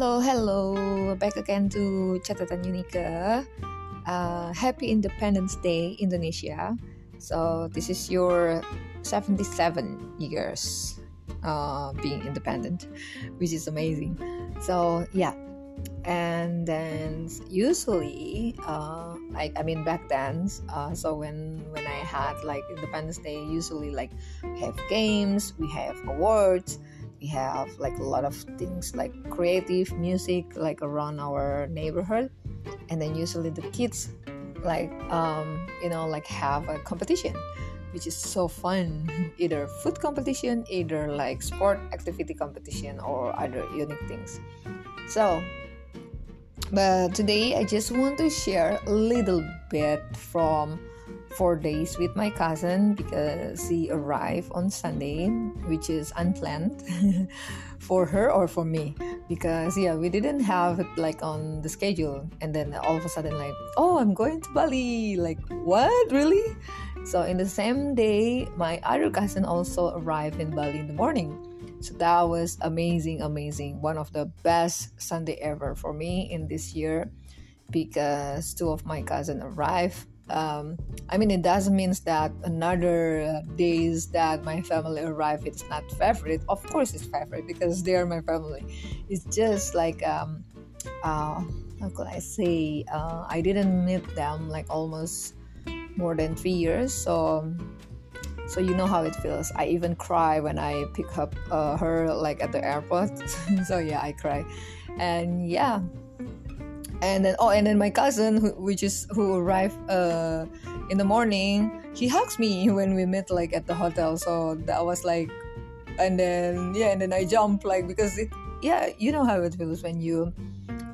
Hello, hello. Back again to Catatan Unika. Uh, happy Independence Day, Indonesia. So, this is your 77 years uh, being independent, which is amazing. So, yeah. And then usually, uh, like I mean back then, uh, so when when I had like Independence Day, usually like we have games, we have awards, we have like a lot of things like creative music like around our neighborhood. And then usually the kids like um, you know like have a competition which is so fun. Either food competition either like sport activity competition or other unique things. So but today i just want to share a little bit from four days with my cousin because he arrived on Sunday, which is unplanned for her or for me. Because yeah, we didn't have it like on the schedule, and then all of a sudden, like, oh, I'm going to Bali. Like, what? Really? So in the same day, my other cousin also arrived in Bali in the morning. So that was amazing, amazing. One of the best Sunday ever for me in this year because two of my cousin arrived um, I mean, it doesn't mean that another days that my family arrive it's not favorite. Of course, it's favorite because they are my family. It's just like um, uh, how could I say? Uh, I didn't meet them like almost more than three years, so so you know how it feels. I even cry when I pick up uh, her like at the airport. so yeah, I cry, and yeah and then oh and then my cousin who, which is who arrived uh in the morning he hugs me when we met like at the hotel. So that was like and then yeah and then i jump like because it yeah you know how it feels when you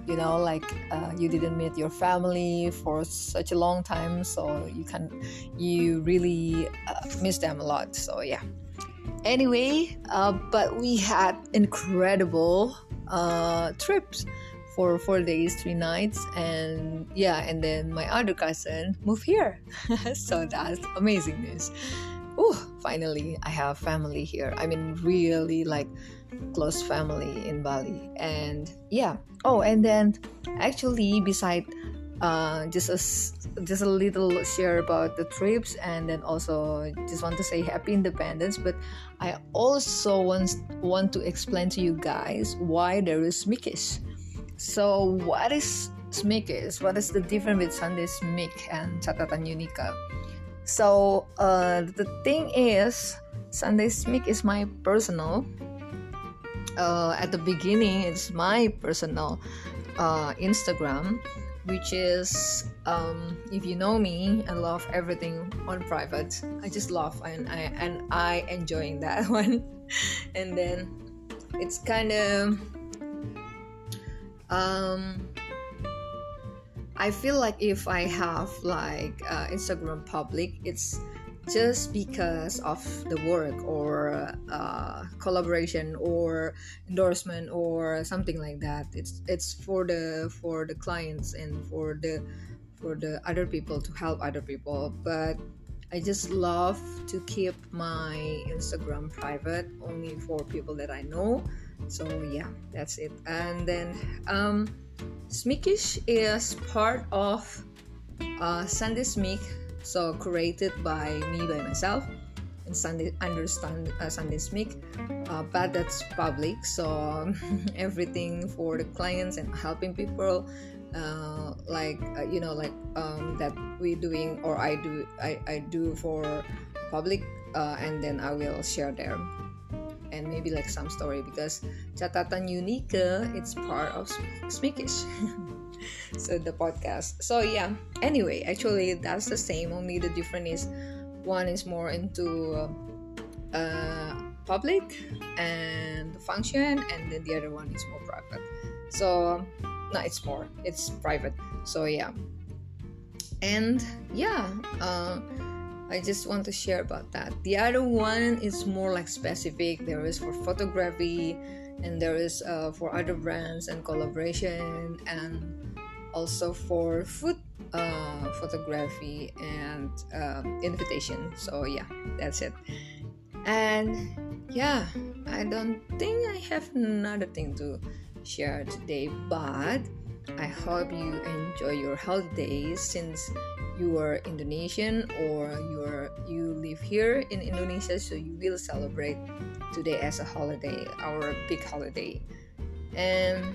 you know like uh, you didn't meet your family for such a long time so you can you really uh, miss them a lot. So yeah. Anyway uh, but we had incredible uh, trips for four days, three nights, and yeah, and then my other cousin moved here, so that's amazing news. Oh, finally, I have family here. I mean, really like close family in Bali, and yeah. Oh, and then actually, beside uh, just a just a little share about the trips and then also just want to say happy independence but i also want want to explain to you guys why there is Smikish so, what is Smikish? What is the difference with Sunday Smik and Catatan Unika? So, uh, the thing is, Sunday Smik is my personal. Uh, at the beginning, it's my personal uh, Instagram, which is um, if you know me, I love everything on private. I just love and I and I enjoying that one. and then it's kind of um i feel like if i have like uh, instagram public it's just because of the work or uh, collaboration or endorsement or something like that. It's it's for the for the clients and for the for the other people to help other people. But i just love to keep my instagram private only for people that i know so yeah that's it. And then um smikish is part of uh, sunday smik so created by me by myself and sunday understand uh, sunday smik uh, but that's public so everything for the clients and helping people uh, like uh, you know like um, that we doing or i do i, I do for public uh, and then i will share there and maybe like some story because catatan unika it's part of Smikish. so the podcast. So yeah. Anyway, actually that's the same. Only the difference is one is more into uh, public and function, and then the other one is more private. So no, it's more. It's private. So yeah. And yeah. Uh, I just want to share about that. The other one is more like specific. There is for photography, and there is uh, for other brands and collaboration, and also for food uh, photography and um, invitation. So yeah, that's it. And yeah, I don't think I have another thing to share today, but I hope you enjoy your holidays since you are Indonesian or you are you live here in Indonesia, so you will celebrate today as a holiday, our big holiday. And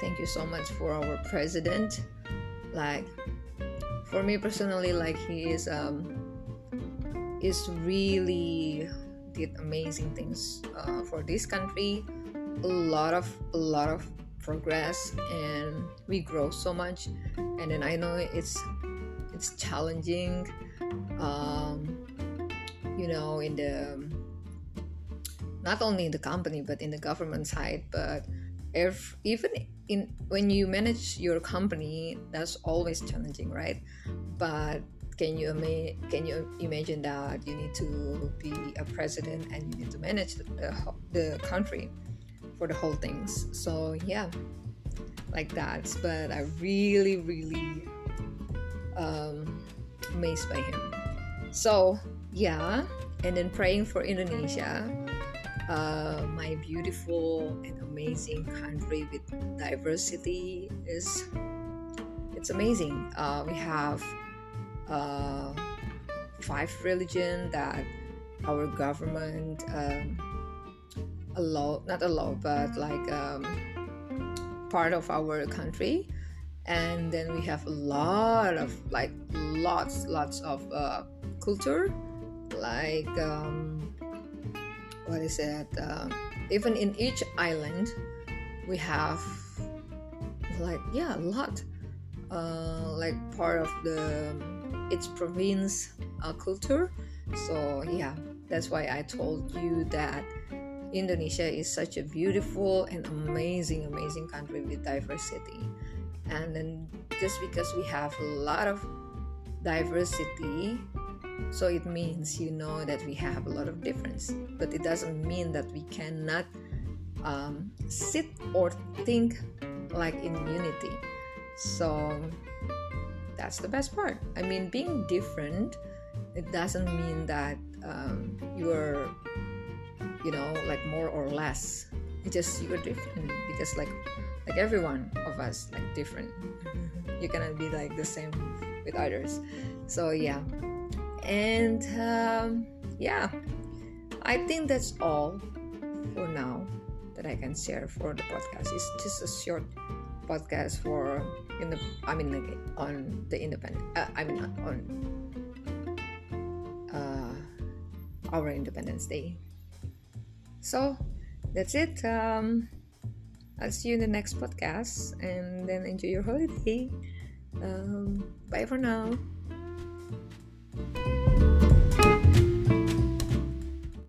thank you so much for our president. Like for me personally, like he is um is really did amazing things uh, for this country. A lot of a lot of progress and we grow so much. And then i know it's it's challenging um, you know in the not only in the company but in the government side but if even in when you manage your company that's always challenging right? But can you can you imagine that you need to be a president and you need to manage the, the country for the whole things so yeah like that but i really really um, amazed by him. So, yeah, and then praying for Indonesia, uh, my beautiful and amazing country with diversity is it's amazing. Uh, we have uh, five religion that our government um, allow not allow but like um, part of our country. And then we have a lot of like lots lots of uh, culture. Like um, what is it? Uh, even in each island we have like yeah a lot. Uh, like part of the each province uh, culture. So yeah that's why i told you that indonesia is such a beautiful and amazing amazing country with diversity. And then just because we have a lot of diversity so it means you know that we have a lot of difference. But it doesn't mean that we cannot um, sit or think like in unity. So that's the best part. I mean being different it doesn't mean that um, you're you know like more or less. It's just you're different. Because like like everyone of us like different. You cannot be like the same with others. So yeah. And um, yeah. I think that's all for now that i can share for the podcast. It's just a short podcast for in the i mean like on the independent uh, i mean on uh, our independence day so that's it um, I'll see you in the next podcast and then enjoy your holiday. Um, bye for now.